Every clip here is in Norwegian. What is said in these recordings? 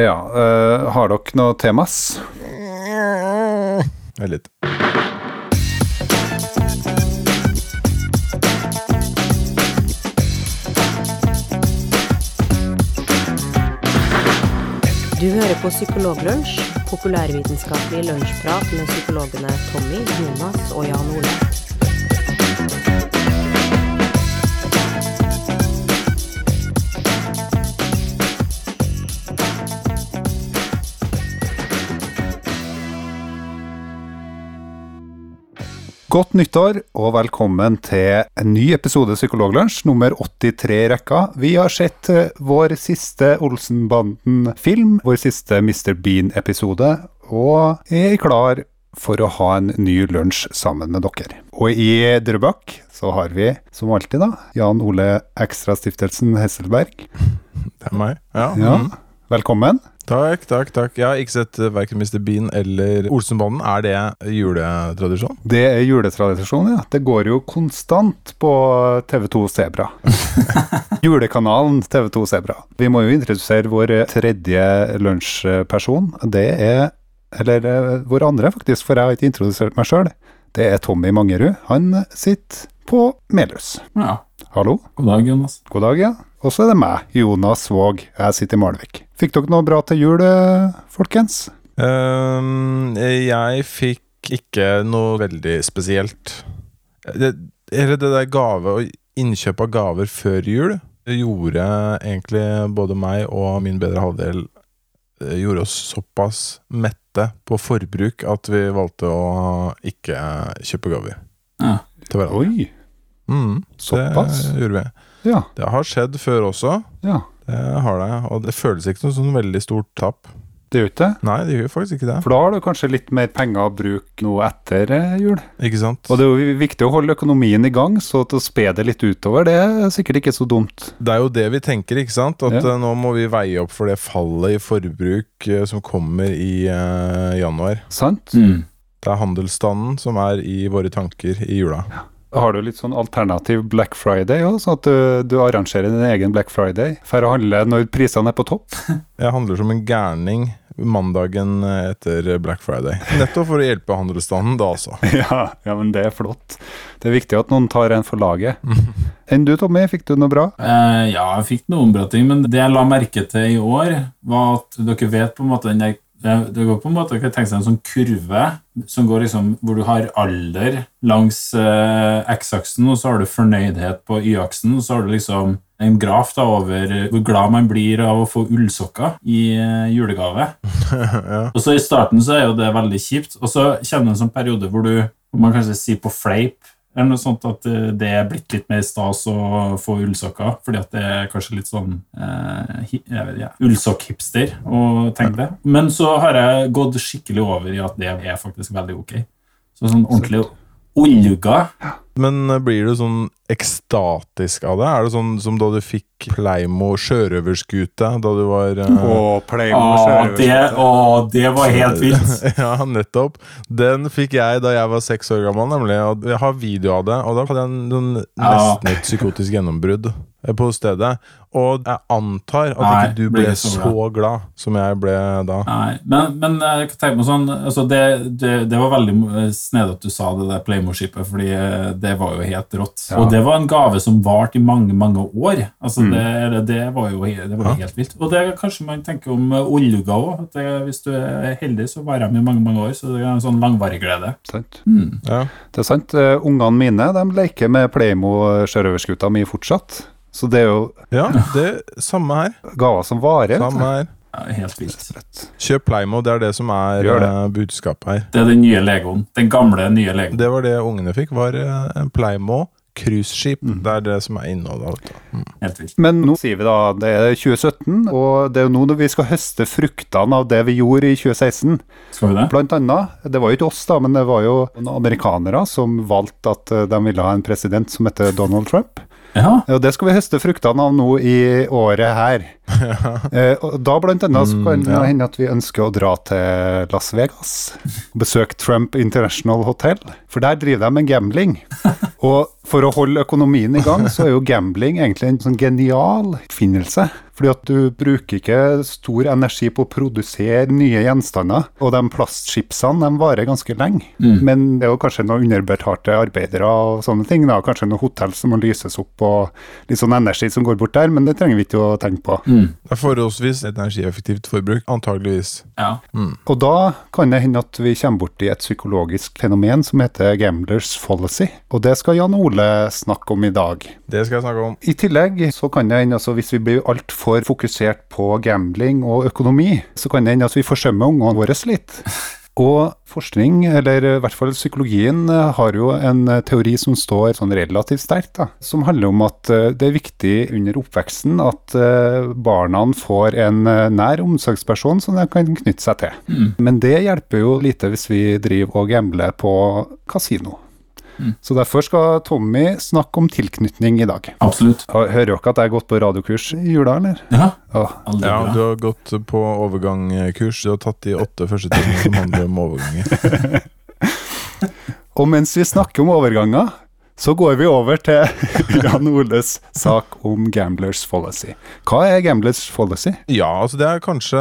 Ja, Uh, har dere noe temas? Litt. Du hører på Psykologlunsj, populærvitenskapelig lunsjprat med psykologene Tommy, Jonas og Jan Ole. Godt nyttår, og velkommen til en ny episode Psykologlunsj, nummer 83 i rekka. Vi har sett eh, vår siste Olsenbanden-film, vår siste Mr. Bean-episode, og er klar for å ha en ny lunsj sammen med dere. Og i Drøbak så har vi, som alltid, da, Jan Ole Ekstra Stiftelsen Hesselberg. Det er meg. Ja. Ja, mm. velkommen. Takk, takk, takk. Jeg har ikke sett uh, verken Mr. Bean eller Olsenbanden. Er det juletradisjon? Det er juletradisjon, ja. Det går jo konstant på TV2 Sebra. Julekanalen TV2 Sebra. Vi må jo introdusere vår tredje lunsjperson. Det er Eller eh, vår andre, faktisk, for jeg har ikke introdusert meg sjøl. Det er Tommy Mangerud. Han sitter på Melhus. Ja. Hallo. God dag, Jonas. God dag, ja. Og så er det meg, Jonas Våg. Jeg sitter i Malvik. Fikk dere noe bra til jul, eh, folkens? Um, jeg fikk ikke noe veldig spesielt. Det, eller det der gave og innkjøp av gaver før jul gjorde egentlig både meg og min bedre halvdel eh, Gjorde oss såpass mette på forbruk at vi valgte å ikke kjøpe gaver Ja. til hverandre. Oi. Mm, Såpass? Det gjorde vi. Ja. Det har skjedd før også. ja. Det har det, og det føles ikke som sånn veldig stort tap. Det gjør ikke det? Nei, det gjør faktisk ikke det. For da har du kanskje litt mer penger å bruke nå etter eh, jul. Ikke sant? Og det er jo viktig å holde økonomien i gang, så at å spe det litt utover, det er sikkert ikke så dumt. Det er jo det vi tenker, ikke sant? At Ja. eh, nå må vi veie opp for det fallet i forbruk eh, som kommer i uh, januar. Sant? Mm. Det er handelsstanden som er i våre tanker i jula. Har du litt sånn alternativ Black Friday òg, sånn at du, du arrangerer din egen Black Friday for å handle når prisene er på topp? Jeg handler som en gærning mandagen etter Black Friday. Nettopp for å hjelpe handelsstanden da, altså. ja, ja, men det er flott. Det er viktig at noen tar en for laget. Enn du, Tommy, fikk du noe bra? Eh, ja, jeg fikk noen bra ting, men det jeg la merke til i år, var at dere vet på en måte den der det går på en måte, kan tenke seg en sånn kurve som går liksom, hvor du har alder langs eh, x-aksen, og så har du fornøydhet på y-aksen, og så har du liksom en graf da over hvor glad man blir av å få ullsokker i eh, julegave. ja. Og så I starten så er jo det veldig kjipt, og så kommer det en sånn periode hvor du man kanskje sier på fleip eller noe sånt at eh, det er blitt litt mer stas å få ullsokker, fordi at det er kanskje litt sånn eh, ikke, ullsokk-hipster å tenke det. Men så har jeg gått skikkelig over i at det er faktisk veldig ok. Så sånn ordentlig ullugga Men eh, blir du sånn ekstatisk av det? Er det sånn som da du fikk Pleimo sjørøverskute da du var uh... Å, Pleimo sjørøverskute. det, å, det var helt vilt! ja, nettopp. Den fikk jeg da jeg var seks år gammel, nemlig. Og jeg har video av det, og da hadde jeg en, en, Ja. nesten et psykotisk gjennombrudd på stedet. Og jeg antar at Nei, ikke du ble ble så så glad som jeg ble da. Nei, men, men jeg kan tenke meg sånn altså det, det, det var veldig snedig at du sa det der Playmo-skipet, fordi eh, det var jo helt rått. Ja. Og det var en gave som varte i mange, mange år. Altså Mm. det, det var jo det var Ja. helt vilt. Og det kanskje man tenker om Olga òg. Hvis du er heldig, så varer de i mange, mange år. Så det er en sånn langvarig glede. Sant. Mm. Ja. Det er sant. Ungene mine de leker med Playmo sjørøverskuta mi fortsatt. Så det er jo ja, det samme her. gaver som varer. Samme her. Ja, helt vilt. Kjøp Pleimo, det er det som er det. eh, budskapet her. Det er den nye legoen. Den gamle, nye legoen. Det var det ungene fikk, var eh, en Pleimo cruiseskip. Mm. Det er det som er innholdet. Mm. Helt vilt. Men nå sier vi da det er 2017, og det er jo nå når vi skal høste fruktene av det vi gjorde i 2016. Skal vi det? Blant annet, det var jo ikke oss da, men det var jo noen amerikanere som valgte at eh, de ville ha en president som heter Donald Trump. Ja. Og det skal vi høste fruktene av nå i året her. Eh, og da blant annet så kan det Mm, ja. hende at vi ønsker å dra til Las Vegas. Besøke Trump International Hotel, for der driver de med gambling. Og for å holde økonomien i gang, så er jo gambling egentlig en sånn genial oppfinnelse. Fordi at du bruker ikke stor energi på å produsere nye gjenstander. Og de plastchipsene de varer ganske lenge. Men det er jo kanskje noen underbetalte arbeidere og sånne ting. da, Kanskje noe hotell som må lyses opp og litt sånn energi som går bort der, men det trenger vi ikke å tenke på. Det er forholdsvis et energieffektivt forbruk, antageligvis. Ja. Og da kan det hende at vi kommer borti et psykologisk fenomen som heter gamblers fallacy. Og det skal Jan Ole snakke om i dag. Det skal jeg snakke om. I tillegg så kan det hende altså hvis vi blir altfor fokusert på gambling og økonomi, så kan det hende at vi forsømmer ungene våre litt. Og forskning, eller i hvert fall psykologien, har jo en teori som står sånn relativt sterkt, da, som handler om at eh, det er viktig under oppveksten at eh, barna får en eh, nær omsorgsperson som de kan knytte seg til. Men det hjelper jo lite hvis vi driver og gambler på kasino. Så derfor skal Tommy snakke om tilknytning i dag. Absolutt. Hører dere at jeg har gått på radiokurs i jula, eller? Ja, aldri Ja, du har gått på overgangkurs. Du har tatt de åtte første timene som handler om overganger. Og mens vi snakker om overganger, så går vi over til Jan Oles sak om gamblers fallacy. Hva er gamblers fallacy? Ja, altså det er kanskje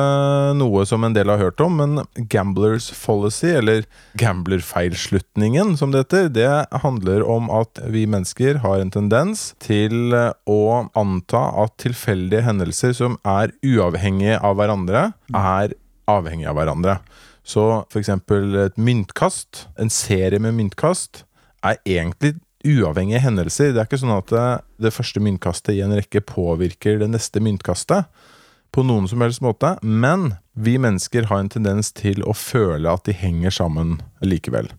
noe som en del har hørt om, men gamblers fallacy, eller gamblerfeilslutningen som det heter, det handler om at vi mennesker har en tendens til å anta at tilfeldige hendelser som er uavhengige av hverandre, er avhengige av hverandre. Så eksempel et myntkast, en serie med myntkast, er egentlig uavhengige hendelser. Det er ikke sånn at det, det første myntkastet i en rekke påvirker det neste myntkastet på noen som helst måte, men vi mennesker har en tendens til å føle at de henger sammen likevel.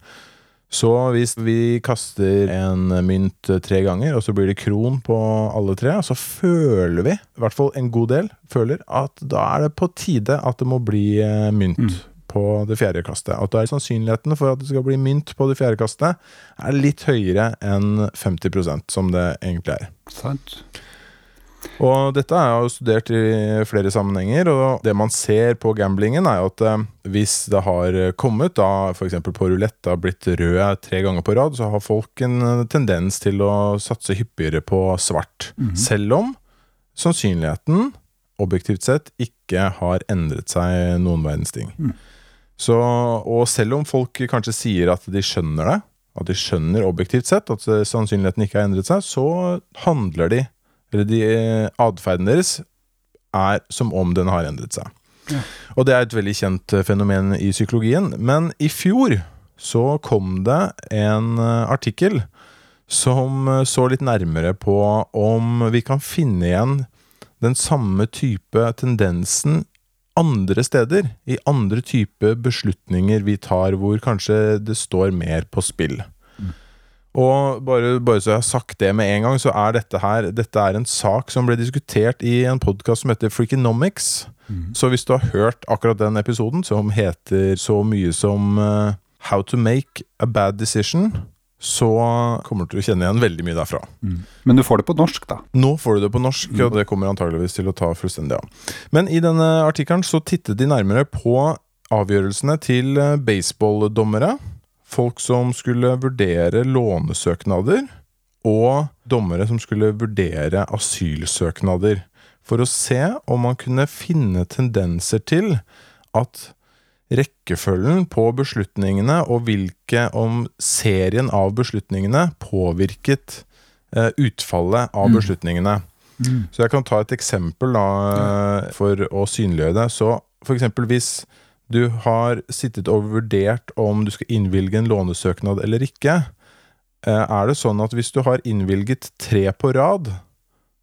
Så hvis vi kaster en mynt tre ganger, og så blir det kron på alle tre, så føler vi, i hvert fall en god del, føler at da er det på tide at det må bli mynt. mynt på det fjerde kastet. At det er sannsynligheten for at det skal bli mynt på det fjerde kastet, er litt høyere enn 50% som det egentlig er. Sant? Og dette er jo studert i flere sammenhenger, og det man ser på gamblingen, er jo at eh, hvis det har kommet, da f.eks. på rulett, har blitt rød tre ganger på rad, så har folk en eh, tendens til å satse hyppigere på svart. Selv om sannsynligheten, objektivt sett, ikke har endret seg noen verdens ting. Så, og selv om folk kanskje sier at de skjønner det, at de skjønner objektivt sett at eh, sannsynligheten ikke har endret seg, så handler de, eller de eh, atferden deres er som om den har endret seg. Og det er et veldig kjent eh, fenomen i psykologien. Men i fjor så kom det en artikkel som så litt nærmere på om vi kan finne igjen den samme type tendensen andre steder, i andre type beslutninger vi tar hvor kanskje det står mer på spill. Og bare, bare så jeg har sagt det med en gang, så er dette her Dette er en sak som ble diskutert i en podkast som heter Freakonomics. Så hvis du har hørt akkurat den episoden, som heter så mye som uh, How to make a bad decision, så kommer du til å kjenne igjen veldig mye derfra. Men du får det på norsk, da. Nå får du det på norsk, og det kommer antageligvis til å ta fullstendig av. Men i denne artikkelen så tittet de nærmere på avgjørelsene til eh, baseballdommere. Folk som skulle vurdere lånesøknader, og dommere som skulle vurdere asylsøknader. For å se om man kunne finne tendenser til at rekkefølgen på beslutningene og hvilke om serien av beslutningene påvirket eh, utfallet av beslutningene. Så jeg kan ta et eksempel da, for å synliggjøre det. Så eksempel hvis du har sittet og vurdert om du skal innvilge en lånesøknad eller ikke, eh, er det sånn at hvis du har innvilget tre på rad,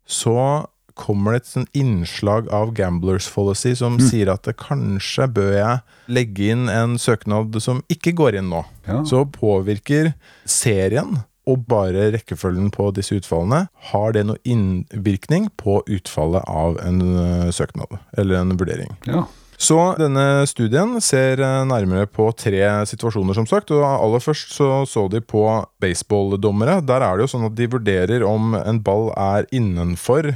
så kommer det et sånn innslag av gamblers policy som sier at det kanskje bør jeg legge inn en søknad som ikke går inn nå. Ja. Så påvirker serien og bare rekkefølgen på disse utfallene, har det noe innvirkning på utfallet av en søknad, eller en vurdering. Ja. Så denne studien ser eh, nærmere på tre situasjoner, som sagt. Og aller først så, så de på baseballdommere. Der er det jo sånn at de vurderer om en ball er innenfor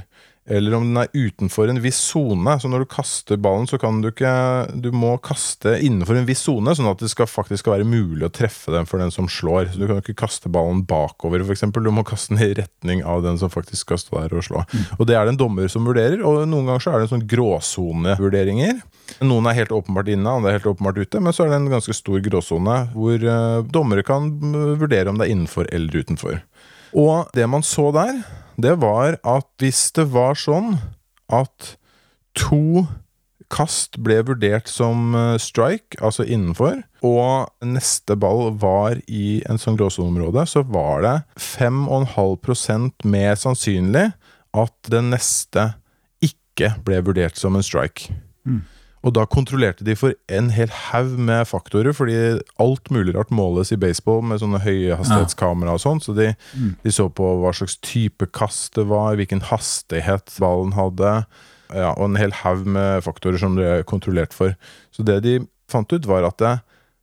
eller om den er utenfor en viss sone. Så når du kaster ballen, så kan du ikke Du må kaste innenfor en viss sone, sånn at det skal faktisk skal være mulig å treffe den for den som slår. Så du kan ikke kaste ballen bakover, f.eks. Du må kaste den i retning av den som faktisk skal stå der og slå. Og det er det en dommer som vurderer, og noen ganger så er det en sånn gråsonevurderinger. Noen er helt åpenbart inne, andre er helt åpenbart ute, men så er det en ganske stor gråsone hvor eh, dommere kan mm, vurdere om det er innenfor eller utenfor. Og det man så der, det var at hvis det var sånn at to kast ble vurdert som eh, strike, altså innenfor, og neste ball var i en sånn gråsoneområde, så var det 5,5% mer sannsynlig at den neste ikke ble vurdert som en strike. Og da kontrollerte de for en hel haug med faktorer, fordi alt mulig rart måles i baseball med sånne høyhastighetskamera og sånn, så de, de så på hva slags type kast det var, hvilken hastighet ballen hadde, ja, og en hel haug med faktorer som de kontrollerte for. Så det de fant ut, var at det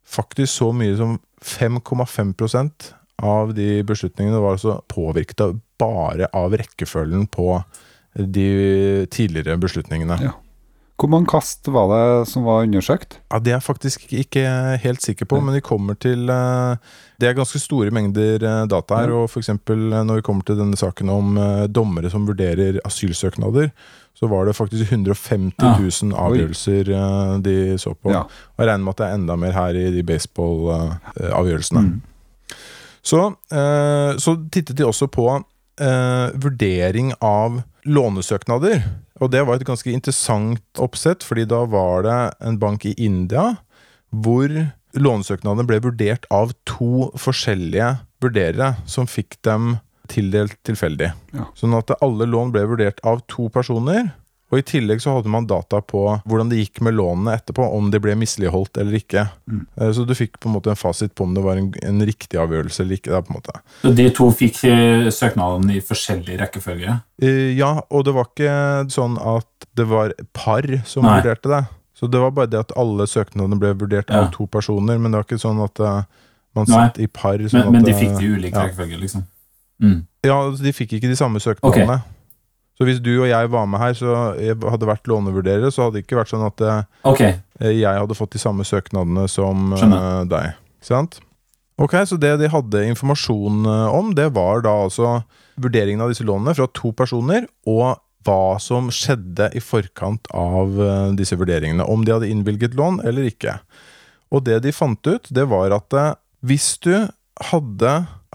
faktisk så mye som 5,5% av de beslutningene var altså påvirket bare av rekkefølgen på de tidligere beslutningene. Ja. Hvor mange kast var det som var undersøkt? Ja, Det er jeg faktisk ikke helt sikker på, men vi kommer til eh, Det er ganske store mengder eh, data her. og for eksempel, eh, Når vi kommer til denne saken om dommere som vurderer asylsøknader, så var det faktisk 150 Ja. 000 avgjørelser de så på. Ja. Og jeg regner med at det er enda mer her i de baseball-avgjørelsene. Mm. Så, så tittet de også på vurdering av lånesøknader. Og det var et ganske interessant oppsett, fordi da var det en bank i India hvor lånesøknadene ble vurdert av to forskjellige vurderere, som fikk dem tildelt tilfeldig. Ja. Sånn at alle lån ble vurdert av to personer. Og i tillegg så hadde man data på hvordan det gikk med lånene etterpå, om de ble misligholdt eller ikke. Mm. Eh, Så du fikk på en måte en fasit på om det var en, en riktig avgjørelse eller ikke. Da, på en måte. Så de to fikk eh, søknaden i forskjellig rekkefølge? Eh, Ja, og det var ikke sånn at det var par som Nei. vurderte det. Så det var bare det at alle søknadene ble vurdert Ja. av to personer, men det var ikke sånn at man Nei. satt i par. Sånn Men, men de fikk det i ulik ja. rekkefølge, liksom? Mm. Ja, altså, de fikk ikke de samme søknadene. Så hvis du og jeg var med her, så jeg hadde vært lånevurderere, så hadde det ikke vært sånn at okay. Jeg hadde fått de samme søknadene som eh, Skjønner. deg. Ikke sant? Ok, så det de hadde informasjon eh, om, det var da altså vurderingen av disse lånene fra to personer, og hva som skjedde i forkant av eh, disse vurderingene. Om de hadde innvilget lån eller ikke. Og det de fant ut, det var at eh, hvis du hadde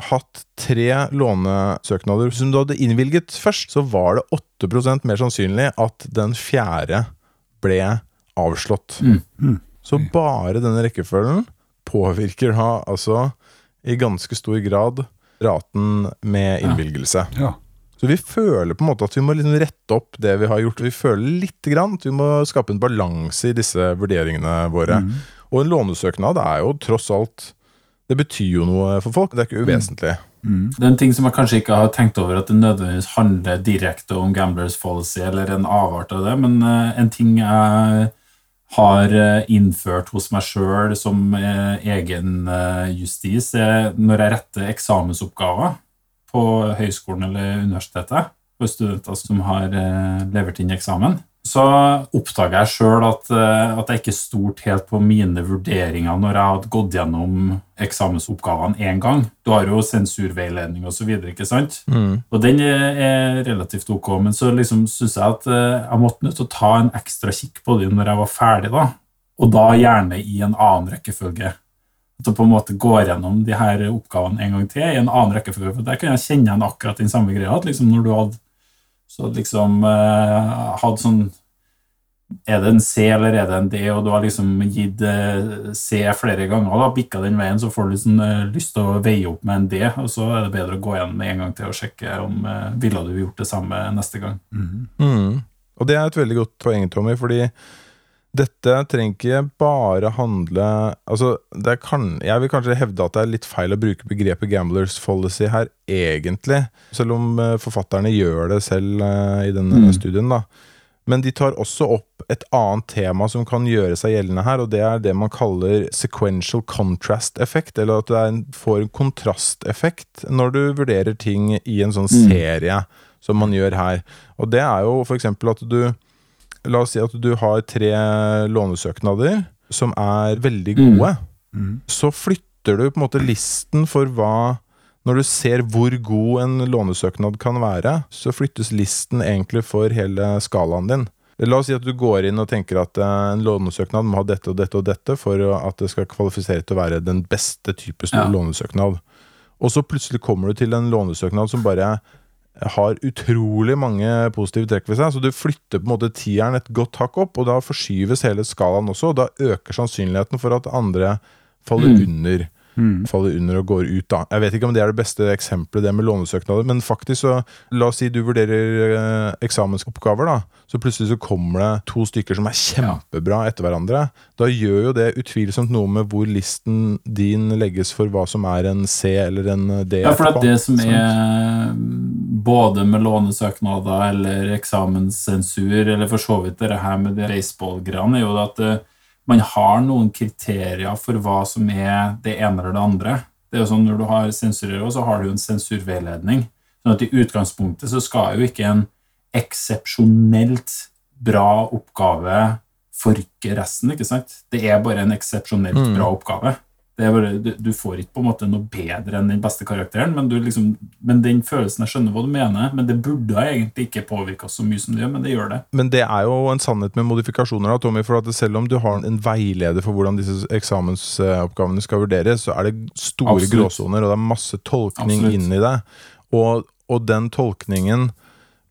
hatt tre lånesøknader som du hadde innvilget først, så var det 8% mer sannsynlig at den fjerde ble avslått. Mm. Så bare denne rekkefølgen påvirker da altså i ganske stor grad raten med innvilgelse. Ja. Så vi føler på en måte at vi må liksom rette opp det vi har gjort. Vi føler litt grann at vi må skape en balanse i disse vurderingene våre. Mm. Og en lånesøknad er jo tross alt Det betyr jo noe for folk. Det er ikke uvesentlig. Mm. Det er en ting som jeg kanskje ikke har tenkt over at det nødvendigvis handler direkte om gamblers policy eller en avart av det, men eh, en ting jeg har eh, innført hos meg sjøl som eh, egen justis, er når jeg retter eksamensoppgaver på høyskolen eller universitetet for studenter som har levert inn eksamen, så oppdager jeg sjøl at, eh, at jeg ikke stolte helt på mine vurderinger når jeg hadde gått gjennom eksamensoppgavene én gang. Du har jo sensurveiledning osv., ikke sant? Mm. Og den er er relativt ok, men så liksom syns jeg at eh, jeg måtte nødt til å ta en ekstra kikk på det når jeg var ferdig, da. Og da gjerne i en annen rekkefølge. At du på en måte går gjennom de her oppgavene en gang til i en annen rekkefølge. For der kan jeg kjenne igjen akkurat den samme greia. At liksom når du hadde så liksom eh, hadde sånn Er det en C eller er det en D, og du har liksom gitt eh, C flere ganger, da, bikka den veien, så får du liksom eh, lyst til å veie opp med en D, og så er det bedre å gå igjen med en gang til og sjekke om eh, ville du gjort det samme neste gang. Mm. Mm. Og det er et veldig godt poeng, Tommy, fordi dette trenger ikke bare handle Altså, det kan, jeg vil kanskje hevde at det er litt feil å bruke begrepet gamblers policy her, egentlig. Selv om eh, forfatterne gjør det selv eh, i denne Mm. studien, da. Men de tar også opp et annet tema som kan gjøre seg gjeldende her, og det er det man kaller sequential contrast effect, eller at du får en kontrasteffekt når du vurderer ting i en sånn Mm. serie. som man gjør her. Og det er jo f.eks. at du La oss si at du har tre lånesøknader som er veldig gode. Så flytter du på en måte listen for hva Når du ser hvor god en lånesøknad kan være, så flyttes listen egentlig for hele skalaen din. La oss si at du går inn og tenker at eh, en lånesøknad må ha dette og dette og dette for at det skal kvalifisere til å være den beste type Ja. lånesøknad. Og så plutselig kommer du til en lånesøknad som bare har utrolig mange positive trekk ved seg, så du flytter på en måte tieren et godt hakk opp, og da forskyves hele skalaen også, og da øker sannsynligheten for at andre faller Mm. under. Faller under og går ut, da. Jeg vet ikke om det er det beste eksempelet, det med lånesøknader, men faktisk så La oss si du vurderer eh, eksamensoppgaver, da. Så plutselig så kommer det to stykker som er kjempebra etter hverandre. Da gjør jo det utvilsomt noe med hvor listen din legges for hva som er en C eller en D. Ja, for det som er både med lånesøknader eller eksamenssensur, eller for så vidt det her med det baseballgreiene, er jo at eh, man har noen kriterier for hva som er det ene eller det andre. Det er jo sånn Når du har sensurer, så har du en sensurveiledning. Sånn at I utgangspunktet så skal jo ikke en eksepsjonelt bra oppgave forrykke resten. ikke sant? Det er bare en eksepsjonelt Mm. bra oppgave. Bare, du, får ikke på en måte noe bedre enn den beste karakteren, men, du liksom, men den følelsen Jeg skjønner hva du mener, men det burde egentlig ikke påvirke oss så mye som det gjør, men det gjør det. Men det er jo en sannhet med modifikasjoner, da, Tommy. For at selv om du har en veileder for hvordan disse eksamensoppgavene skal vurderes, så er det store Absolutt. gråsoner, og det er masse tolkning Absolutt. inni det. Og, og den tolkningen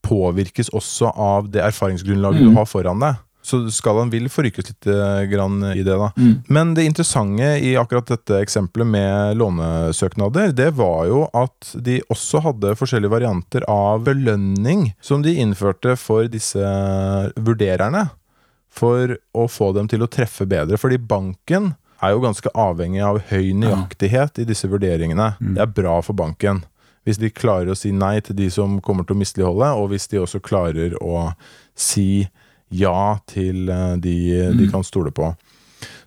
påvirkes også av det erfaringsgrunnlaget Mm. du har foran deg. Så skalaen vil forrykes litt eh, i det, da. Mm. Men det interessante i akkurat dette eksempelet med lånesøknader, det var jo at de også hadde forskjellige varianter av belønning som de innførte for disse vurdererne. For å få dem til å treffe bedre. Fordi banken er jo ganske avhengig av høy nøyaktighet i disse vurderingene. Det er bra for banken. Hvis de klarer å si nei til de som kommer til å misligholde, og hvis de også klarer å si ja til eh, de de kan stole på.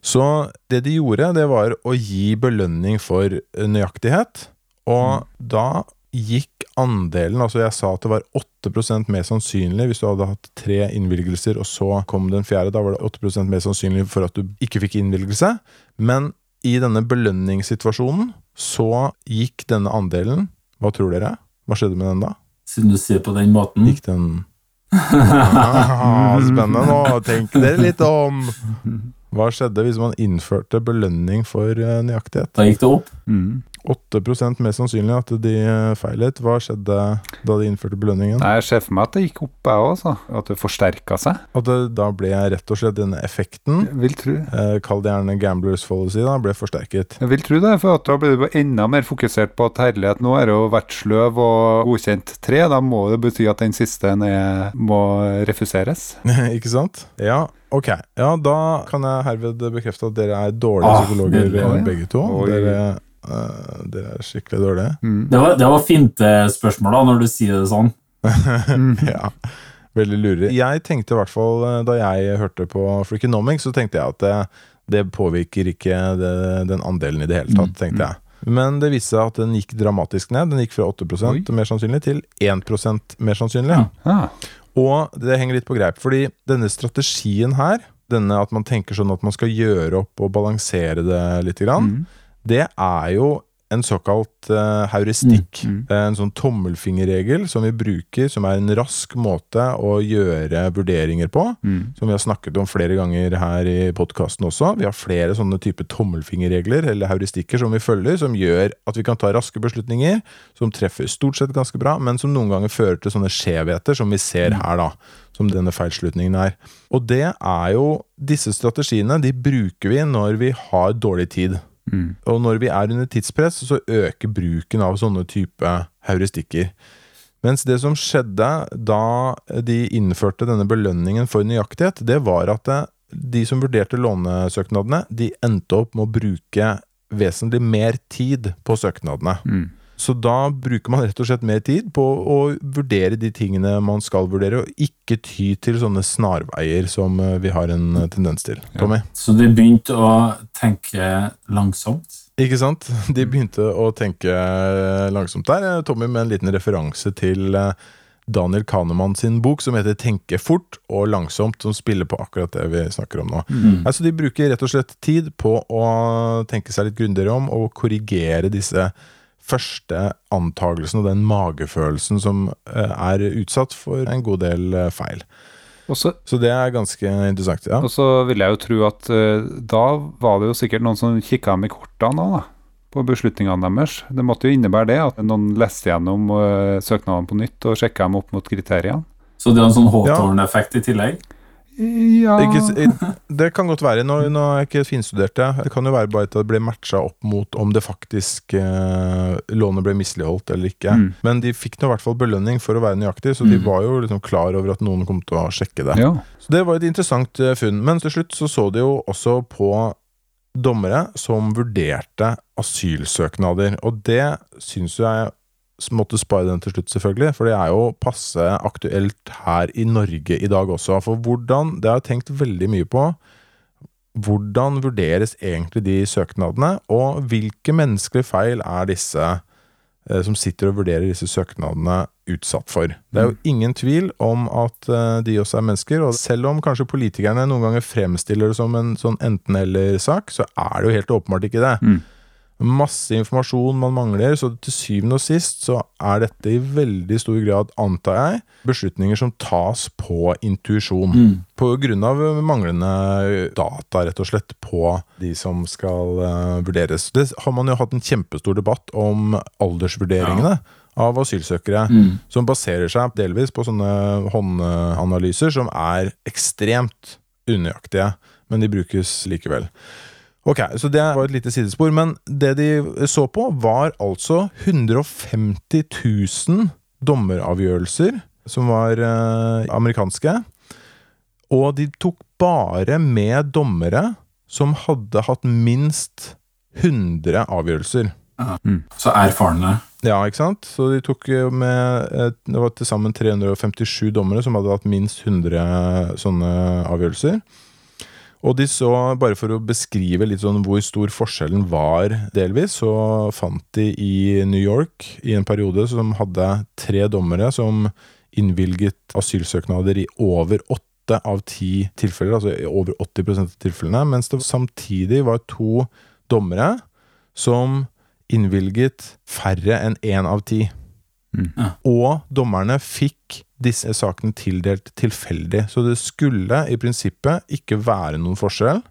Så det de gjorde, det var å gi belønning for eh, nøyaktighet. Og da gikk andelen Altså, jeg sa at det var 8% mer sannsynlig hvis du hadde hatt tre innvilgelser, og så kom den fjerde. Da var det 8% mer sannsynlig for at du ikke fikk innvilgelse. Men i denne belønningssituasjonen så gikk denne andelen Hva tror dere? Hva skjedde med den da? Siden du ser på den måten. Gikk den ah, Spennende nå. Tenk dere litt om. Hva skjedde hvis man innførte belønning for eh, nøyaktighet? Da gikk det opp. 8% mer sannsynlig at de eh, feilet. Hva skjedde da de innførte belønningen? Nei, Jeg ser for meg at det gikk opp, jeg òg, altså. At det forsterka seg. At det da ble rett og slett denne effekten, Jeg vil tro. eh, kall det gjerne gamblers policy, da, ble forsterket. Jeg vil tro det, for at da ble du enda mer fokusert på at herlighet, nå er det jo vært sløv og godkjent tre. Da må det bety at den siste ned må refuseres. Ikke sant? Ja, ok. Ja, da kan jeg herved bekrefte at dere er dårlige Ah, psykologer begge to. Oi. Dere, eh, dere er skikkelig dårlig. Mm. Det var, det var fint eh, spørsmål, da, når du sier det sånn. ja, veldig lurig. Jeg tenkte i hvert fall, eh, da jeg hørte på Freakonomics, så tenkte jeg at det, det påvirker ikke det, den andelen i det hele tatt, Mm, tenkte jeg. Men det viste seg at den gikk dramatisk ned. Den gikk fra 8 Oi. mer sannsynlig til 1% mer sannsynlig. Ja. Ah, Og det henger litt på greip, fordi denne strategien her, denne at man tenker sånn at man skal gjøre opp og balansere det litt, grann, mm. Det er jo en såkalt uh, heuristikk. Mm, er En sånn tommelfingerregel som vi bruker, som er en rask måte å gjøre vurderinger på. Mm. Som vi har snakket om flere ganger her i podkasten også. Vi har flere sånne type tommelfingerregler eller heuristikker som vi følger, som gjør at vi kan ta raske beslutninger, som treffer stort sett ganske bra, men som noen ganger fører til sånne skjevheter som vi ser her, da. Som denne feilslutningen er. Og det er jo Disse strategiene de bruker vi når vi har dårlig tid. Mm. Og når vi er under tidspress, så øker bruken av sånne type heuristikker. Mens det som skjedde da de innførte denne belønningen for nøyaktighet, det var at det, de som vurderte lånesøknadene, de endte opp med å bruke vesentlig mer tid på søknadene. Mm. Så da bruker man rett og slett mer tid på å vurdere de tingene man skal vurdere, og ikke ty til sånne snarveier som eh, vi har en eh, tendens til. Tommy? Så de begynte å tenke langsomt. Ikke sant? De begynte å tenke langsomt der. Tommy med en liten referanse til eh, Daniel Kahneman sin bok som heter 'Tenke fort og langsomt', som spiller på akkurat det vi snakker om nå. Mm. Altså De bruker rett og slett tid på å tenke seg litt grundigere om og korrigere disse første antagelsen og den magefølelsen som eh, er utsatt for en god del eh, feil. Også, så Så det er ganske interessant. ja Og så vil jeg jo tro at uh, da var det jo sikkert noen som kikka dem i kortene da. På beslutningene deres. Det måtte jo innebære det, at noen leste gjennom uh, søknadene på nytt og sjekka dem opp mot kriteriene. Så det er en sånn Hawthorne-effekt i tillegg? Ja Ikke, det kan godt være. Nå, nå er jeg ikke finstudert det. Det kan jo være bare at det ble matcha opp mot om det faktisk eh, lånet ble misligholdt eller ikke. Mm. Men de fikk nå i hvert fall belønning for å være nøyaktig, så de Mm. var jo liksom klar over at noen kom til å sjekke det. ja. Så det var et interessant eh, funn. Men til slutt så så de jo også på dommere som vurderte asylsøknader. Og det syns jeg måtte spare den til slutt, selvfølgelig. For det er jo passe aktuelt her i Norge i dag også. For hvordan Det har jeg tenkt veldig mye på. Hvordan vurderes egentlig de søknadene, og hvilke menneskelige feil er disse eh, som sitter og vurderer disse søknadene, utsatt for. Det er jo ingen tvil om at eh, de også er mennesker, og selv om kanskje politikerne noen ganger fremstiller det som en sånn enten-eller-sak, så er det jo helt åpenbart ikke det. Mm. Masse informasjon man mangler, så til syvende og sist så er dette i veldig stor grad, antar jeg, beslutninger som tas på intuisjon. Mm. På grunn av manglende data, rett og slett, på de som skal uh, vurderes. Det har man jo hatt en kjempestor debatt om aldersvurderingene av asylsøkere, Mm. som baserer seg delvis på sånne håndanalyser som er ekstremt unøyaktige, men de brukes likevel. Ok, så det var et lite sidespor, men det de så på var altså 150 000 dommeravgjørelser som var eh, amerikanske, og de tok bare med dommere som hadde hatt minst 100 avgjørelser. Så erfarne. Ja, ikke sant? Så de tok eh, med eh, Det var til sammen 357 dommere som hadde hatt minst 100 sånne avgjørelser. Og de så, bare for å beskrive litt sånn hvor stor forskjellen var delvis, så fant de i New York i en periode som hadde tre dommere som innvilget asylsøknader i over åtte av ti tilfeller, altså i over 80% av tilfellene, mens det samtidig var to dommere som innvilget færre enn én av ti. Mm. Ja. Og dommerne fikk disse sakene tildelt tilfeldig, så det skulle i prinsippet ikke være noen forskjell,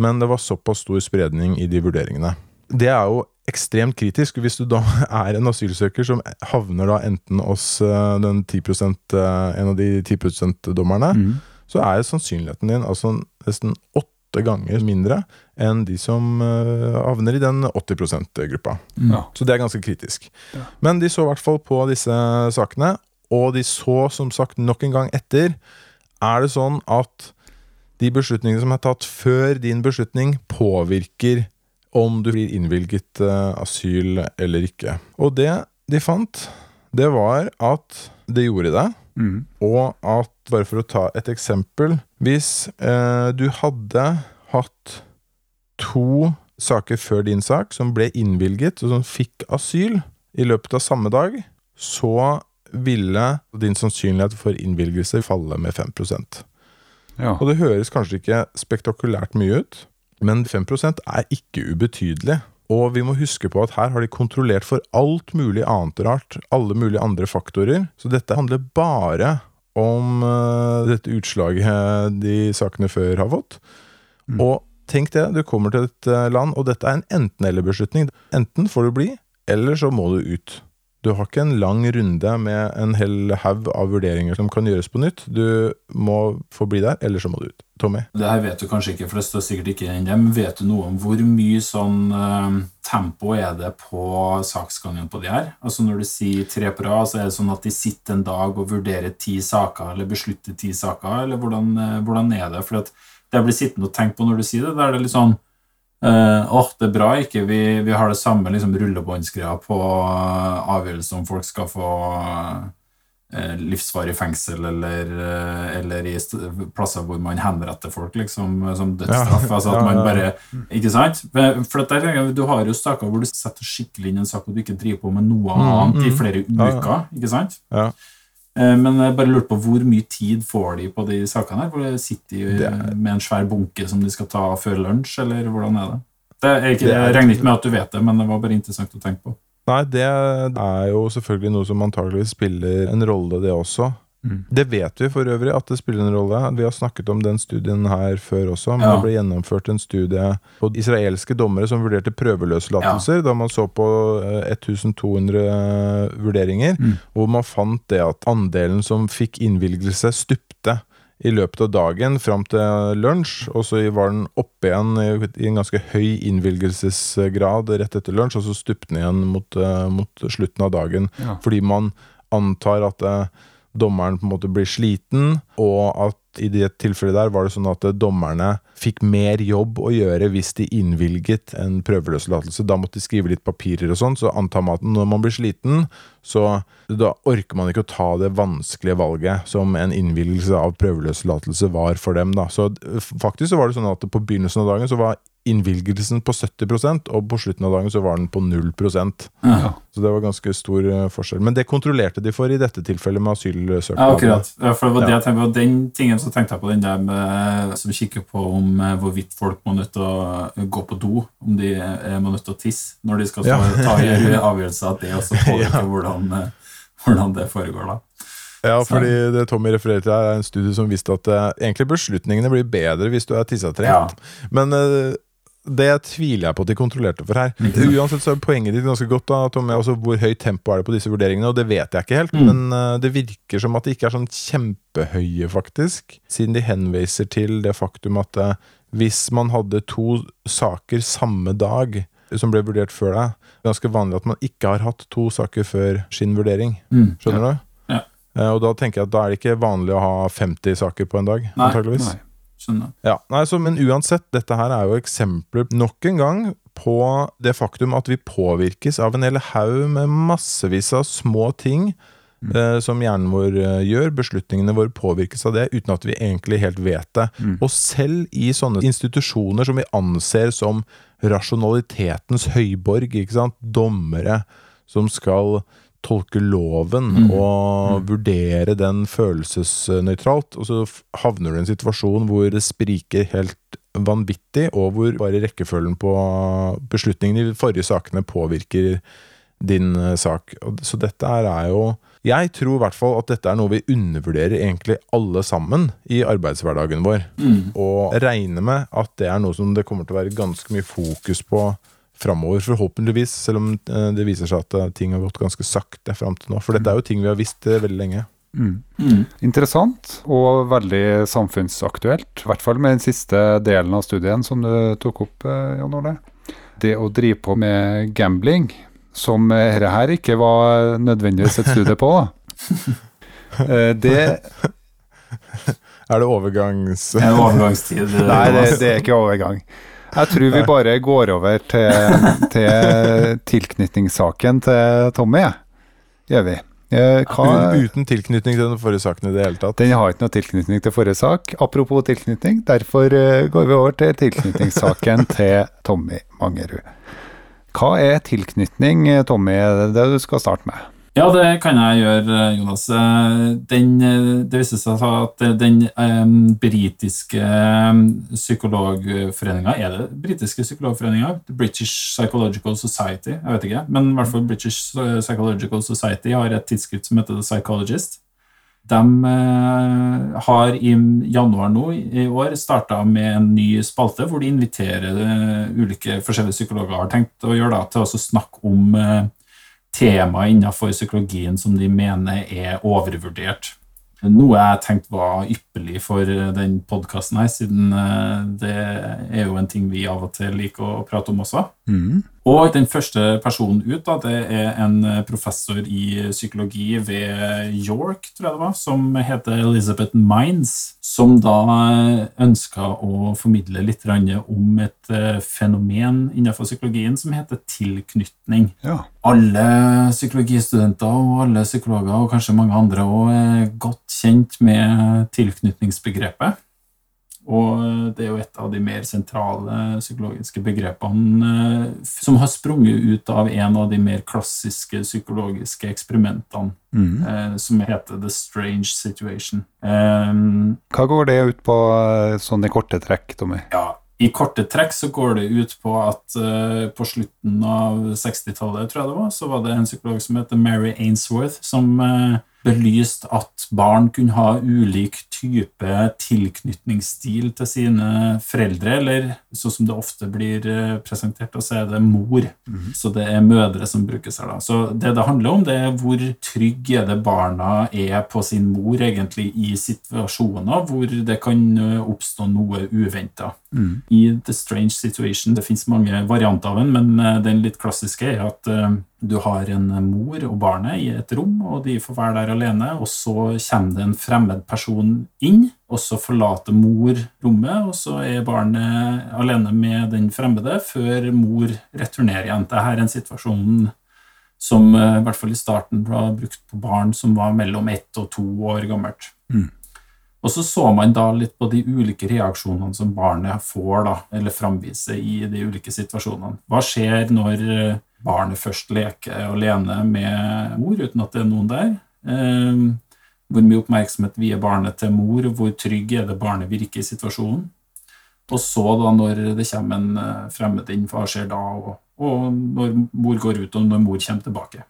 men det var såpass stor spredning i de vurderingene. Det er jo ekstremt kritisk hvis du da er en asylsøker som havner da enten hos eh, den 10 eh, en av de 10 %-dommerne, Mm. så er sannsynligheten din altså nesten åtte ganger mindre enn de som eh, havner i den 80 %-gruppa. Ja. Så det er ganske kritisk. Ja. Men de så i hvert fall på disse sakene, og de så som sagt nok en gang etter. Er det sånn at de beslutningene som er tatt før din beslutning, påvirker om du blir innvilget eh, asyl eller ikke? Og det de fant, det var at det gjorde det. Mm. Og at, bare for å ta et eksempel Hvis eh, du hadde hatt to saker før din sak som ble innvilget, og som fikk asyl i løpet av samme dag, så ville din sannsynlighet for innvilgelse falle med 5 Ja. Og det høres kanskje ikke spektakulært mye ut, men 5% er ikke ubetydelig. Og vi må huske på at her har de kontrollert for alt mulig annet rart, alle mulige andre faktorer. Så dette handler bare om eh, dette utslaget de sakene før har fått. Mm. Og tenk det, du kommer til et eh, land, og dette er en enten-eller-beslutning. Enten får du bli, eller så må du ut. Du har ikke en lang runde med en hel haug av vurderinger som kan gjøres på nytt. Du må få bli der, eller så må du ut. Tommy? Det her vet du kanskje ikke, for det står sikkert ikke i men vet du noe om hvor mye sånn eh, tempo er det på saksgangen på de her? Altså Når du sier tre på rad, så er det sånn at de sitter en dag og vurderer ti saker, eller beslutter ti saker, eller hvordan, eh, hvordan er det? For det blir sittende og tenke på når du sier det, da er det litt sånn eh, Åh, det er bra ikke vi, vi har det samme liksom, rullebåndsgreia på uh, avgjørelse om folk skal få uh, livsvarig fengsel eller, uh, eller i plasser hvor man henretter folk liksom, som dødsstraff. Ja, altså at man bare, ikke sant? For der, Du har jo saker hvor du setter skikkelig inn en sak og du ikke driver på med noe Mm, annet i mm. flere Ja, ja. uker. ikke sant? Ja. Eh, Men jeg bare lurte på hvor mye tid får de på de sakene her? Hvor Sitter de er- med en svær bunke som de skal ta før lunsj, eller hvordan er det? det er ikke, Det er- jeg regner ikke med at du vet det, men det var bare interessant å tenke på. Nei, det er jo selvfølgelig noe som antageligvis spiller en rolle, det også. Mm. Det vet vi for øvrig at det spiller en rolle. Vi har snakket om den studien her før også. Men Ja. Det ble gjennomført en studie på israelske dommere som vurderte prøveløslatelser, da man så på eh, 1200 vurderinger, Mm. hvor man fant det at andelen som fikk innvilgelse, stupte i løpet av dagen fram til lunsj, og så var den oppe igjen i- en ganske høy innvilgelsesgrad rett etter lunsj, og så stupte den igjen mot, eh, mot slutten av dagen. Ja. Fordi man antar at eh, dommeren på en måte blir sliten, og at i det tilfellet der var det sånn at dommerne fikk mer jobb å gjøre hvis de innvilget en prøveløslatelse. Da måtte de skrive litt papirer og sånn, så antar man at når man blir sliten, så da orker man ikke å ta det vanskelige valget som en innvilgelse av prøveløslatelse var for dem. da. Så faktisk så var det sånn at på begynnelsen av dagen så var innvilgelsen på 70 og på slutten av dagen så var den på 0 Ja. så det var ganske stor eh, forskjell. Men det kontrollerte de for i dette tilfellet med asylsøknaden. Ja, akkurat. Ja, for det var det Ja. jeg tenkte på. Den tingen så tenkte jeg på den der med, som kikker på om eh, hvorvidt folk må nødt til å gå på do, om de eh, må nødt til å tisse når de skal ta, Ja. ta avgjørelser av det, og så påvirke hvordan, hvordan det foregår da. Ja, fordi det Tommy refererer til er en studie som viste at eh, egentlig beslutningene blir bedre hvis du er tissetrent. Ja. Men eh, det tviler jeg på at de kontrollerte for her. Uansett så er poenget ditt ganske godt, da, Tommy. Altså, hvor høyt tempo er det på disse vurderingene? Og det vet jeg ikke helt, Mm. men uh, det virker som at de ikke er sånn kjempehøye, faktisk. Siden de henviser til det faktum at uh, hvis man hadde to saker samme dag som ble vurdert før deg, det ganske vanlig at man ikke har hatt to saker før sin vurdering. Mm. Skjønner du? Ja. Uh, Og da tenker jeg at da er det ikke vanlig å ha 50 saker på en dag. Nei. Nei. Skjønner. Ja, nei, så, Men uansett, dette her er jo eksempler nok en gang på det faktum at vi påvirkes av en hel haug med massevis av små ting eh, som hjernen vår eh, gjør. Beslutningene våre påvirkes av det uten at vi egentlig helt vet det. Mm. Og selv i sånne institusjoner som vi anser som rasjonalitetens høyborg, ikke sant? dommere som skal tolke loven Mm. og vurdere den følelsesnøytralt, og så havner du i en situasjon hvor det spriker helt vanvittig, og hvor bare rekkefølgen på beslutningene i de forrige sakene påvirker din eh, sak. Så dette er jo Jeg tror i hvert fall at dette er noe vi undervurderer egentlig alle sammen i arbeidshverdagen vår. Mm. Og regner med at det er noe som det kommer til å være ganske mye fokus på framover, forhåpentligvis, selv om eh, det viser seg at eh, ting har gått ganske sakte fram til nå. For dette er jo ting vi har visst eh, veldig lenge. Mm. Mm. Interessant og veldig samfunnsaktuelt. I hvert fall med den siste delen av studien som du tok opp, Jan Ole. Det å drive på med gambling, som dette her ikke var nødvendigvis et studie på, da. Eh, Det Er det overgangs... Det er overgangstid. Nei, det, det er ikke overgang. Jeg tror vi bare går over til, til tilknytningssaken til Tommy, gjør vi. Eh, Hva, Uten tilknytning til den forrige saken i det hele tatt. den har ikke noe tilknytning til forrige sak. Apropos tilknytning, derfor eh, går vi over til tilknytningssaken til Tommy Mangerud. Hva er tilknytning, eh, Tommy? Det er det du skal starte med. Ja, det kan jeg gjøre, Jonas. Den, det viste seg at eh, den um, britiske psykologforeninga Er det britiske psykologforeninga? British Psychological Society? Jeg vet ikke. Men i hvert fall British Psychological Society har et tidsskrift som heter The Psychologist. De uh, har i januar nå i år starta med en ny spalte hvor de inviterer uh, ulike forskjellige psykologer har tenkt å gjøre da, til å snakke om eh, tema innenfor psykologien som de mener er overvurdert. Noe jeg tenkte var ypperlig for eh, den podkasten her, siden eh, det er jo en ting vi av og til liker å prate om også. Og den første personen ut da, det er en eh, professor i psykologi ved York, tror jeg det var, som heter Elizabeth Mines, som da ønska å formidle litt om et eh, fenomen innenfor psykologien som heter tilknytning. Ja. Alle psykologistudenter og alle psykologer, og kanskje mange andre også, er godt kjent med tilknytningsbegrepet. Og det er jo et av de mer sentrale psykologiske begrepene eh, som har sprunget ut av en av de mer klassiske psykologiske eksperimentene, Mm. eh, som heter The Strange Situation. Um, Hva går det ut på eh, sånn i korte trekk, Tommy? ja, I korte trekk så går det ut på at uh, på slutten av 60-tallet, tror jeg det var, så var det en psykolog som heter Mary Ainsworth, som eh, belyste at barn kunne ha ulik type tilknytningsstil til sine foreldre, eller sånn som det ofte blir eh, presentert, og så er det mor. Så det er mødre som brukes her. da. Så det det handler om, det er hvor trygg er det barna er på sin mor egentlig i situasjoner hvor det kan eh, oppstå noe uventa. I The Strange Situation det finnes mange varianter av den, men eh, den litt klassiske er at du har en mor og barnet i et rom, og de får være der alene, og så kommer det en fremmed person inn, og så forlater mor rommet, og så er barnet alene med den fremmede før mor returnerer igjen. Dette er en situasjon som eh, i hvert fall i starten var brukt på barn som var mellom ett og to år gammelt. Og så så man da litt på de ulike reaksjonene som barnet får, da, eller framviser i de ulike situasjonene. Hva skjer når eh, barnet først leker alene med mor uten at det er noen der? Eh, hvor mye oppmerksomhet vier barnet til mor, hvor trygg er det barnet virker i situasjonen? Og så da når det kommer en eh, fremmed inn, hva skjer da? Og, og når mor går ut, og når mor kommer tilbake.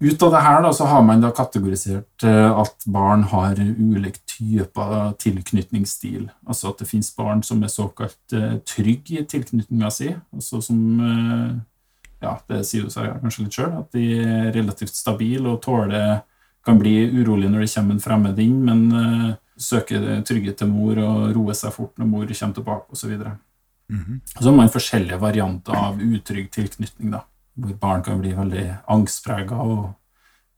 Ut av det her da, så har man da kategorisert eh, at barn har ulik type tilknytningsstil. Altså at det finnes barn som er såkalt trygge i tilknytninga si. Altså som eh, Ja, det sier jo seg kanskje litt sjøl, at de er relativt stabile og tåler Kan bli urolig når det kommer en fremmed inn, men uh, søker trygghet til mor og roer seg fort når mor kommer tilbake, osv. Så har man forskjellige varianter av utrygg tilknytning, da, hvor barn kan bli veldig angstprega og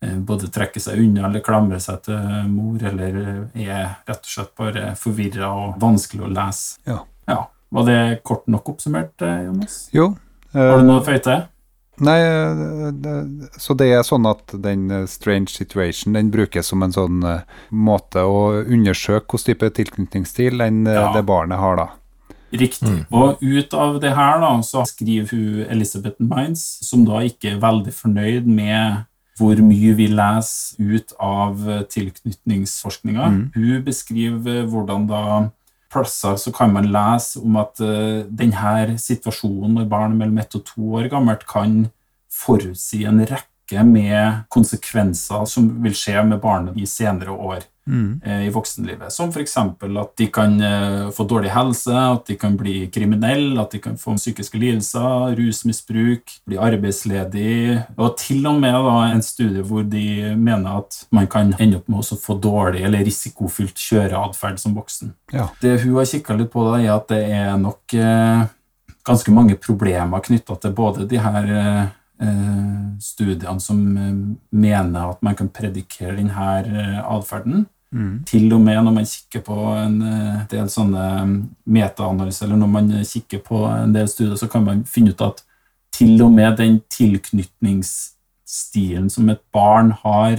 uh, både trekke seg unna eller klamre seg til mor, eller er rett og slett bare forvirra og vanskelig å lese. Ja. Ja. Var det kort nok oppsummert, eh, Jonas? Jo. Har du noe å føye til? Nei, det- så det er sånn at den eh, strange situation den brukes som en sånn eh, måte å undersøke hvilken type tilknytningsstil den, eh, Ja. det barnet har, da. Riktig. Og ut av det her da, så skriver hun Elizabeth Mines, som da ikke er veldig fornøyd med hvor mye vi leser ut av tilknytningsforskninga. Hun beskriver hvordan da plasser så kan man lese om at uh, denne situasjonen når barn mellom ett og to år gammelt kan forutsi en rekke med konsekvenser som vil skje med barnet i senere år Mm. i voksenlivet. Som f.eks. at de kan eh, få dårlig helse, at de kan bli kriminelle, at de kan få psykiske lidelser, rusmisbruk, bli arbeidsledig, og til og med da, en studie hvor de mener at man kan ende opp med å få dårlig eller risikofylt kjøreatferd som voksen. Ja. Det hun har kikka litt på, da, er at det er nok eh, ganske mange problemer knytta til både de her eh, eh, studiene som eh, mener at man kan predikere denne eh, atferden. Til og med når man kikker på en eh, del sånne metaanalyser, eller når man kikker på en del studier, så kan man finne ut at til og med den tilknytningsstilen som et barn har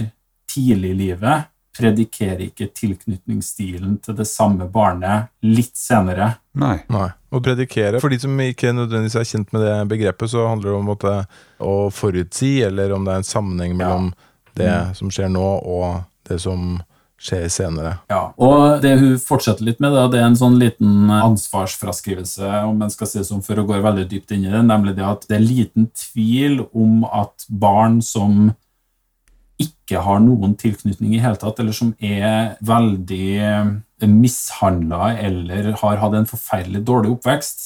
tidlig i livet, predikerer ikke tilknytningsstilen til det samme barnet litt senere. Nei. Nei. Å predikere For de som ikke nødvendigvis er kjent med det begrepet, så handler det om måte, å forutsi, eller om det er en sammenheng mellom det som skjer nå, og det som skjer senere. Ja, og det hun fortsetter litt med, da, det er en sånn liten ansvarsfraskrivelse, om en skal si det sånn, for å gå veldig dypt inn i det, nemlig det at det er liten tvil om at barn som ikke har noen tilknytning i hele tatt, eller som er veldig mishandla eller har hatt en forferdelig dårlig oppvekst,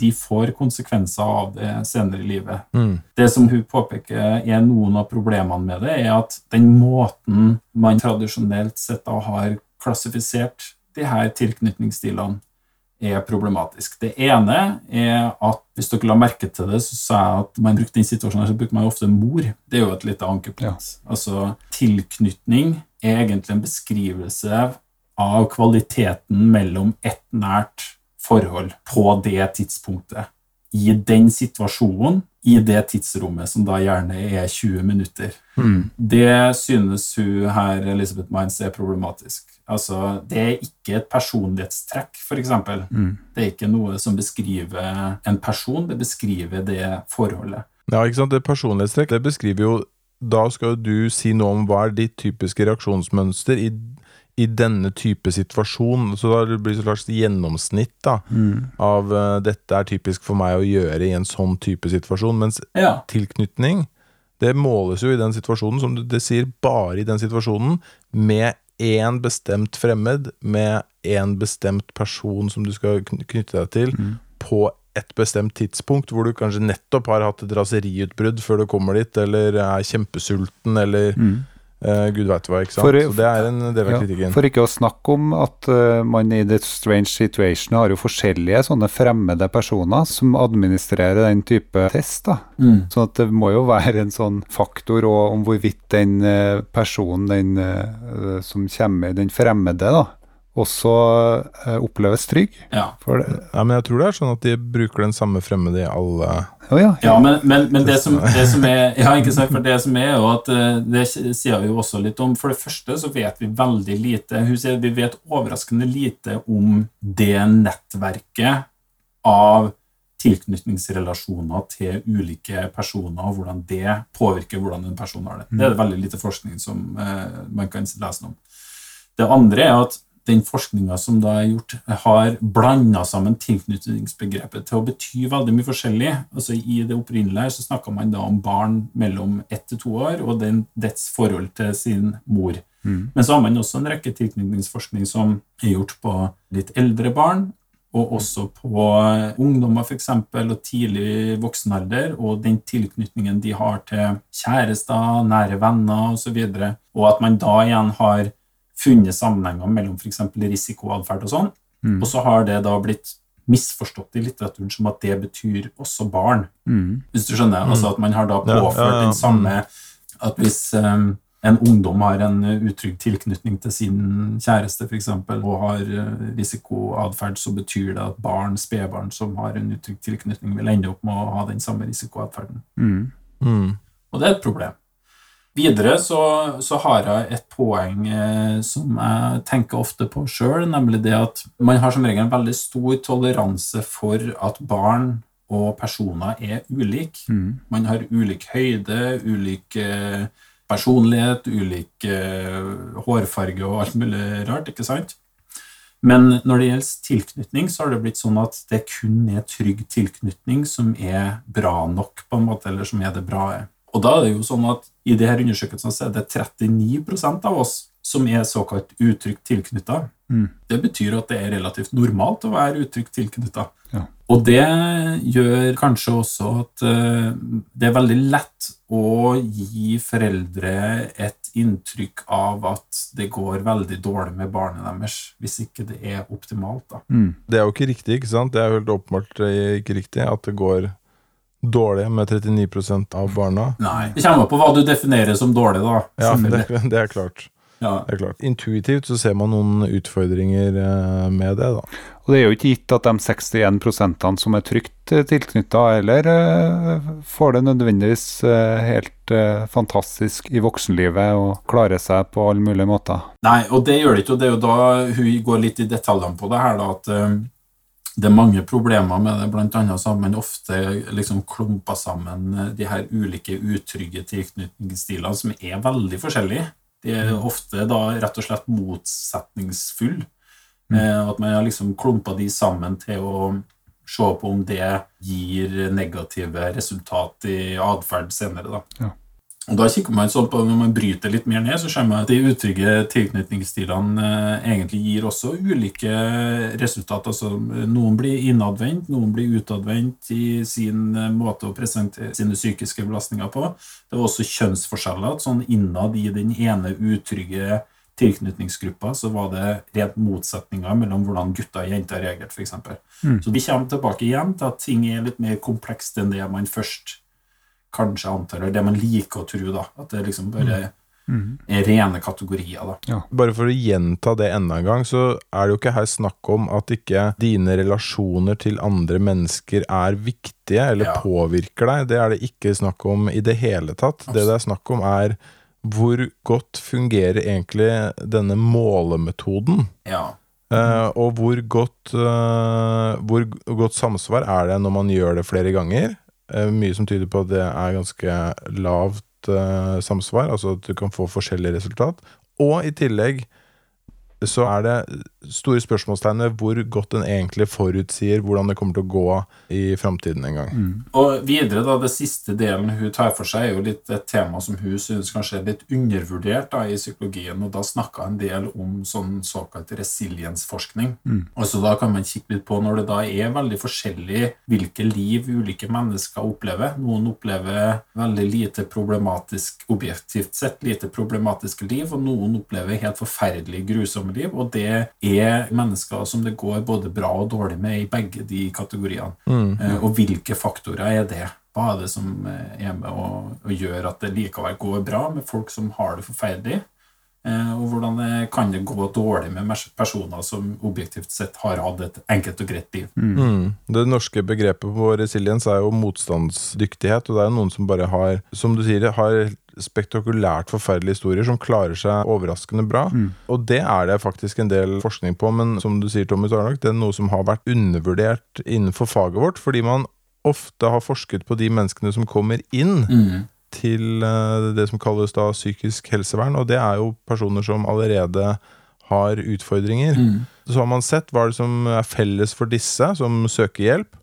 de får konsekvenser av det senere i livet. Mm. Det som hun påpeker er noen av problemene med det, er at den måten man tradisjonelt sett har klassifisert de her tilknytningsstilene, er problematisk. Det ene er at hvis dere la merke til det, så sa jeg at man brukte den situasjonen her, så bruker man ofte mor. Det er jo et lite ankepunkt. Altså, tilknytning er egentlig en beskrivelse av kvaliteten mellom et nært forhold på det tidspunktet. I den situasjonen, i det tidsrommet som da gjerne er 20 minutter. Det synes hun her, Elisabeth Mines, er problematisk. Altså, det er ikke et personlighetstrekk, for eksempel. Det er ikke noe som beskriver en person, det beskriver det forholdet. Ja, ikke sant? Det personlighetstrekk det beskriver jo Da skal du si noe om hva er ditt typiske reaksjonsmønster i, i denne type situasjon. Så da blir det et slags gjennomsnitt da, av uh, dette er typisk for meg å gjøre i en sånn type situasjon. Mens Ja, tilknytning, det måles jo i den situasjonen, som du det sier, bare i den situasjonen, med én bestemt fremmed, med én bestemt person som du skal knytte deg til, på et bestemt tidspunkt, hvor du kanskje nettopp har hatt et raseriutbrudd før du kommer dit, eller er kjempesulten, eller eh, gud veit hva, ikke sant. For- Så det er en del av Ja, kritikken. for ikke å snakke om at uh, man i The Strange Situation har jo forskjellige sånne fremmede personer som administrerer den type test. da. Så at det må jo være en sånn faktor om hvorvidt den uh, personen den, som kommer, den fremmede, da, også eh, oppleves trygg. ja. For det, Ja, men jeg tror det er sånn at de bruker den samme fremmede i alle oh, ja, Ja, men, men, men det, som, det som er Ja, ikke sant, for det som er jo at eh, Det sier vi jo også litt om. For det første så vet vi veldig lite Hun sier vi vet overraskende lite om det nettverket av tilknytningsrelasjoner til ulike personer, og hvordan det påvirker hvordan en person har det. Det er det veldig lite forskning som eh, man kan lese om. Det andre er at den forskninga som da er gjort, har blanda sammen tilknytningsbegrepet til å bety veldig mye forskjellig. Altså I det opprinnelige her så snakka man da om barn mellom ett til to år og den, dets forhold til sin mor. Men så har man også en rekke tilknytningsforskning som er gjort på litt eldre barn, og også på ungdommer f.eks., og tidlig voksenalder, og den tilknytningen de har til kjærester, nære venner osv. Og, og at man da igjen har funnet sammenhenger mellom f.eks. risikoatferd og sånn, og så har det da blitt misforstått i litteraturen som at det betyr også barn. Hvis du skjønner? Altså at man har da påført ja, ja. den samme At hvis um, en ungdom har en utrygg tilknytning til sin kjæreste for eksempel, og har uh, risikoatferd, så betyr det at barn, spedbarn som har en utrygg tilknytning, vil ende opp med å ha den samme risikoatferden. mm. Og det er et problem. Videre så, så har jeg et poeng eh, som jeg tenker ofte på sjøl, nemlig det at man har som regel en veldig stor toleranse for at barn og personer er ulike. Man har ulik høyde, ulik eh, personlighet, ulik eh, hårfarge og alt mulig rart, ikke sant? Men når det gjelder tilknytning, så har det blitt sånn at det kun er trygg tilknytning som er bra nok, på en måte, eller som er det bra. Og da er det jo sånn at i de her undersøkelsene så er det 39% av oss som er såkalt utrygt tilknytta. Det betyr at det er relativt normalt å være utrygt tilknytta. Ja. Og det gjør kanskje også at eh, det er veldig lett å gi foreldre et inntrykk av at det går veldig dårlig med barnet deres, hvis ikke det er optimalt. da. Det er jo ikke riktig, ikke sant? Det er jo helt åpenbart eh, ikke riktig at det går dårlig med 39% av barna. Nei. Det kommer på hva du definerer som dårlig, da. Ja, det, det er klart. Ja. Det er klart. Intuitivt så ser man noen utfordringer eh, med det, da. Og det er jo ikke gitt at de 61% som er trygt tilknytta, eller eh, får det nødvendigvis eh, helt eh, fantastisk i voksenlivet og klarer seg på alle mulige måter. Nei, og det gjør det ikke, og det er jo da hun går litt i detaljene på det her, da, at eh, det er mange problemer med det. Annet så har man ofte liksom klumpa sammen eh, de her ulike utrygge tilknytningsstilene, som er veldig forskjellige. De er ofte da rett og slett motsetningsfulle. Eh, at man har liksom klumpa de sammen til å se på om det gir negative resultat i atferd senere. da. Ja. Og da kikker man sånn på Når man bryter litt mer ned, så ser man at de utrygge tilknytningsstilene eh, egentlig gir også ulike resultat. Altså, noen blir innadvendt, noen blir utadvendt i sin eh, måte å presentere sine psykiske belastninger på. Det er også kjønnsforskjeller. sånn Innad i den ene utrygge tilknytningsgruppa så var det rent motsetninger mellom hvordan gutter og jenter reagerte, f.eks. Så vi kommer tilbake igjen til at ting er litt mer komplekst enn det man først kanskje antar, eller det man liker å tro. da, At det liksom bare er rene kategorier. da. Bare for å gjenta det enda en gang, så er det jo ikke her snakk om at ikke dine relasjoner til andre mennesker er viktige eller Ja. påvirker deg. Det er det ikke snakk om i det hele tatt. Det det er snakk om, er hvor godt fungerer egentlig denne målemetoden? Ja. Eh, og hvor godt, eh, hvor godt samsvar er det når man gjør det flere ganger? Eh, mye som tyder på at det er ganske lavt eh, samsvar, altså at du kan få forskjellig resultat. Og i tillegg så er det store spørsmålstegn ved hvor godt den egentlig forutsier hvordan det kommer til å gå i framtiden en gang. Og videre, da, det siste delen hun tar for seg, er jo litt et tema som hun synes kanskje er litt undervurdert da, i psykologien, og da snakka en del om sånn såkalt resiliensforskning. Og så da kan man kikke litt på når det da er veldig forskjellig hvilke liv ulike mennesker opplever. Noen opplever veldig lite problematisk objektivt sett, lite problematiske liv, og noen opplever helt forferdelig grusomme liv, og det er mennesker som det går både bra og dårlig med i begge de kategoriene. Mm. Og hvilke faktorer er det? Hva er det som eh, er med og, og gjør at det likevel går bra med folk som har det forferdelig? Eh, Og hvordan det, kan det gå dårlig med personer som objektivt sett har hatt et enkelt og greit liv? Mm. Det norske begrepet på resiliens er jo motstandsdyktighet, og det er jo noen som bare har, som du sier, har spektakulært forferdelige historier som klarer seg overraskende bra. Og det er det faktisk en del forskning på, men som du sier, Tommy, er det er noe som har vært undervurdert innenfor faget vårt, fordi man ofte har forsket på de menneskene som kommer inn til eh, det som kalles da psykisk helsevern, og det er jo personer som allerede har utfordringer. Så har man sett hva er det som er felles for disse som søker hjelp,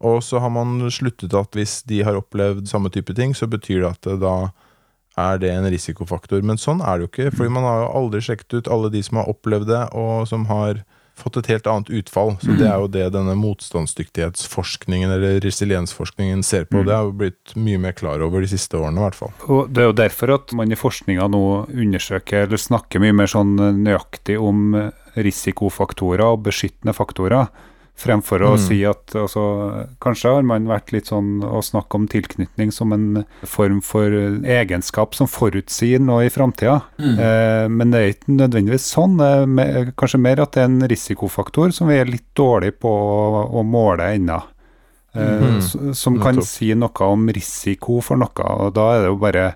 og så har man sluttet at hvis de har opplevd samme type ting, så betyr det at det da er det en risikofaktor. Men sånn er det jo ikke, fordi man har jo aldri sjekket ut alle de som har opplevd det, og som har fått et helt annet utfall. Så det er jo det denne motstandsdyktighetsforskningen eller resiliensforskningen ser på. Det har jo blitt mye mer klar over de siste årene, i hvert fall. Og Det er jo derfor at man i forskninga nå undersøker eller snakker mye mer sånn nøyaktig om risikofaktorer og beskyttende faktorer, fremfor å Mm. si at altså, Kanskje har man vært litt sånn å snakke om tilknytning som en form for egenskap som forutsier noe i framtida. Eh, men det er ikke nødvendigvis sånn. Det er kanskje mer at det er en risikofaktor som vi er litt dårlige på å, å måle ennå. Eh, mm. Som kan Nettopp. si noe om risiko for noe, og da er det jo bare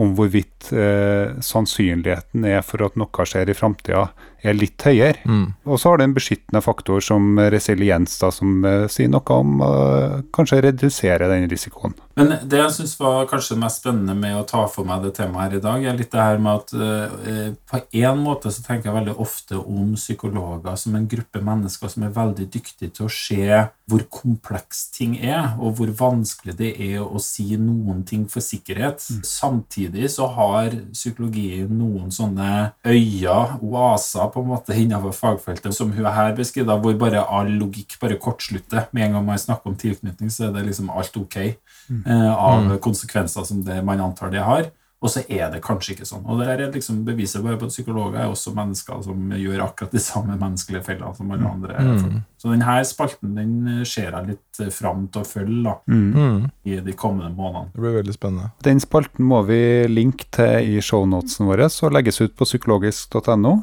om hvorvidt eh, sannsynligheten er for at noe skjer i framtida, er litt høyere. Mm. Og så har det en beskyttende faktor som resiliens, da, som uh, sier noe om uh, kanskje redusere den risikoen. Men det jeg syns var kanskje det mest spennende med å ta for meg det temaet her i dag, er litt det her med at uh, på en måte så tenker jeg veldig ofte om psykologer som en gruppe mennesker som er veldig dyktige til å se hvor kompleks ting er, og hvor vanskelig det er å si noen ting for sikkerhet. Samtidig så har psykologien noen sånne øyer, oaser, på en måte innenfor fagfeltet, som hun her beskriver, hvor bare all logikk bare kortslutter. Med en gang man snakker om tilknytning, så er det liksom alt ok eh, av konsekvenser som det man antar det har. Og så er det kanskje ikke sånn. Og det er liksom beviset bare på at psykologer er også mennesker som gjør akkurat de samme menneskelige fellene som alle andre. Mm. Så denne spalten den ser jeg litt fram til å følge da, Mm. i de kommende månedene. Det blir veldig spennende. Den spalten må vi linke til i shownotesen våre, og legges ut på psykologisk.no.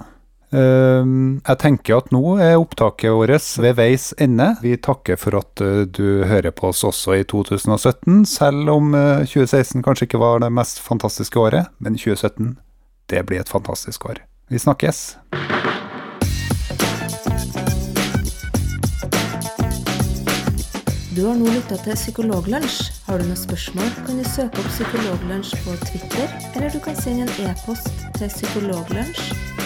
Ehm, jeg tenker at nå er opptaket vårt ved veis ende. Vi takker for at eh, du hører på oss også i 2017, selv om eh, 2016 kanskje ikke var det mest fantastiske året, men 2017, det blir et fantastisk år. Vi snakkes! Du har nå lytta til Psykologlunsj. Har du noen spørsmål, kan du søke opp Psykologlunsj på Twitter, eller du kan sende en e-post til psykologlunsj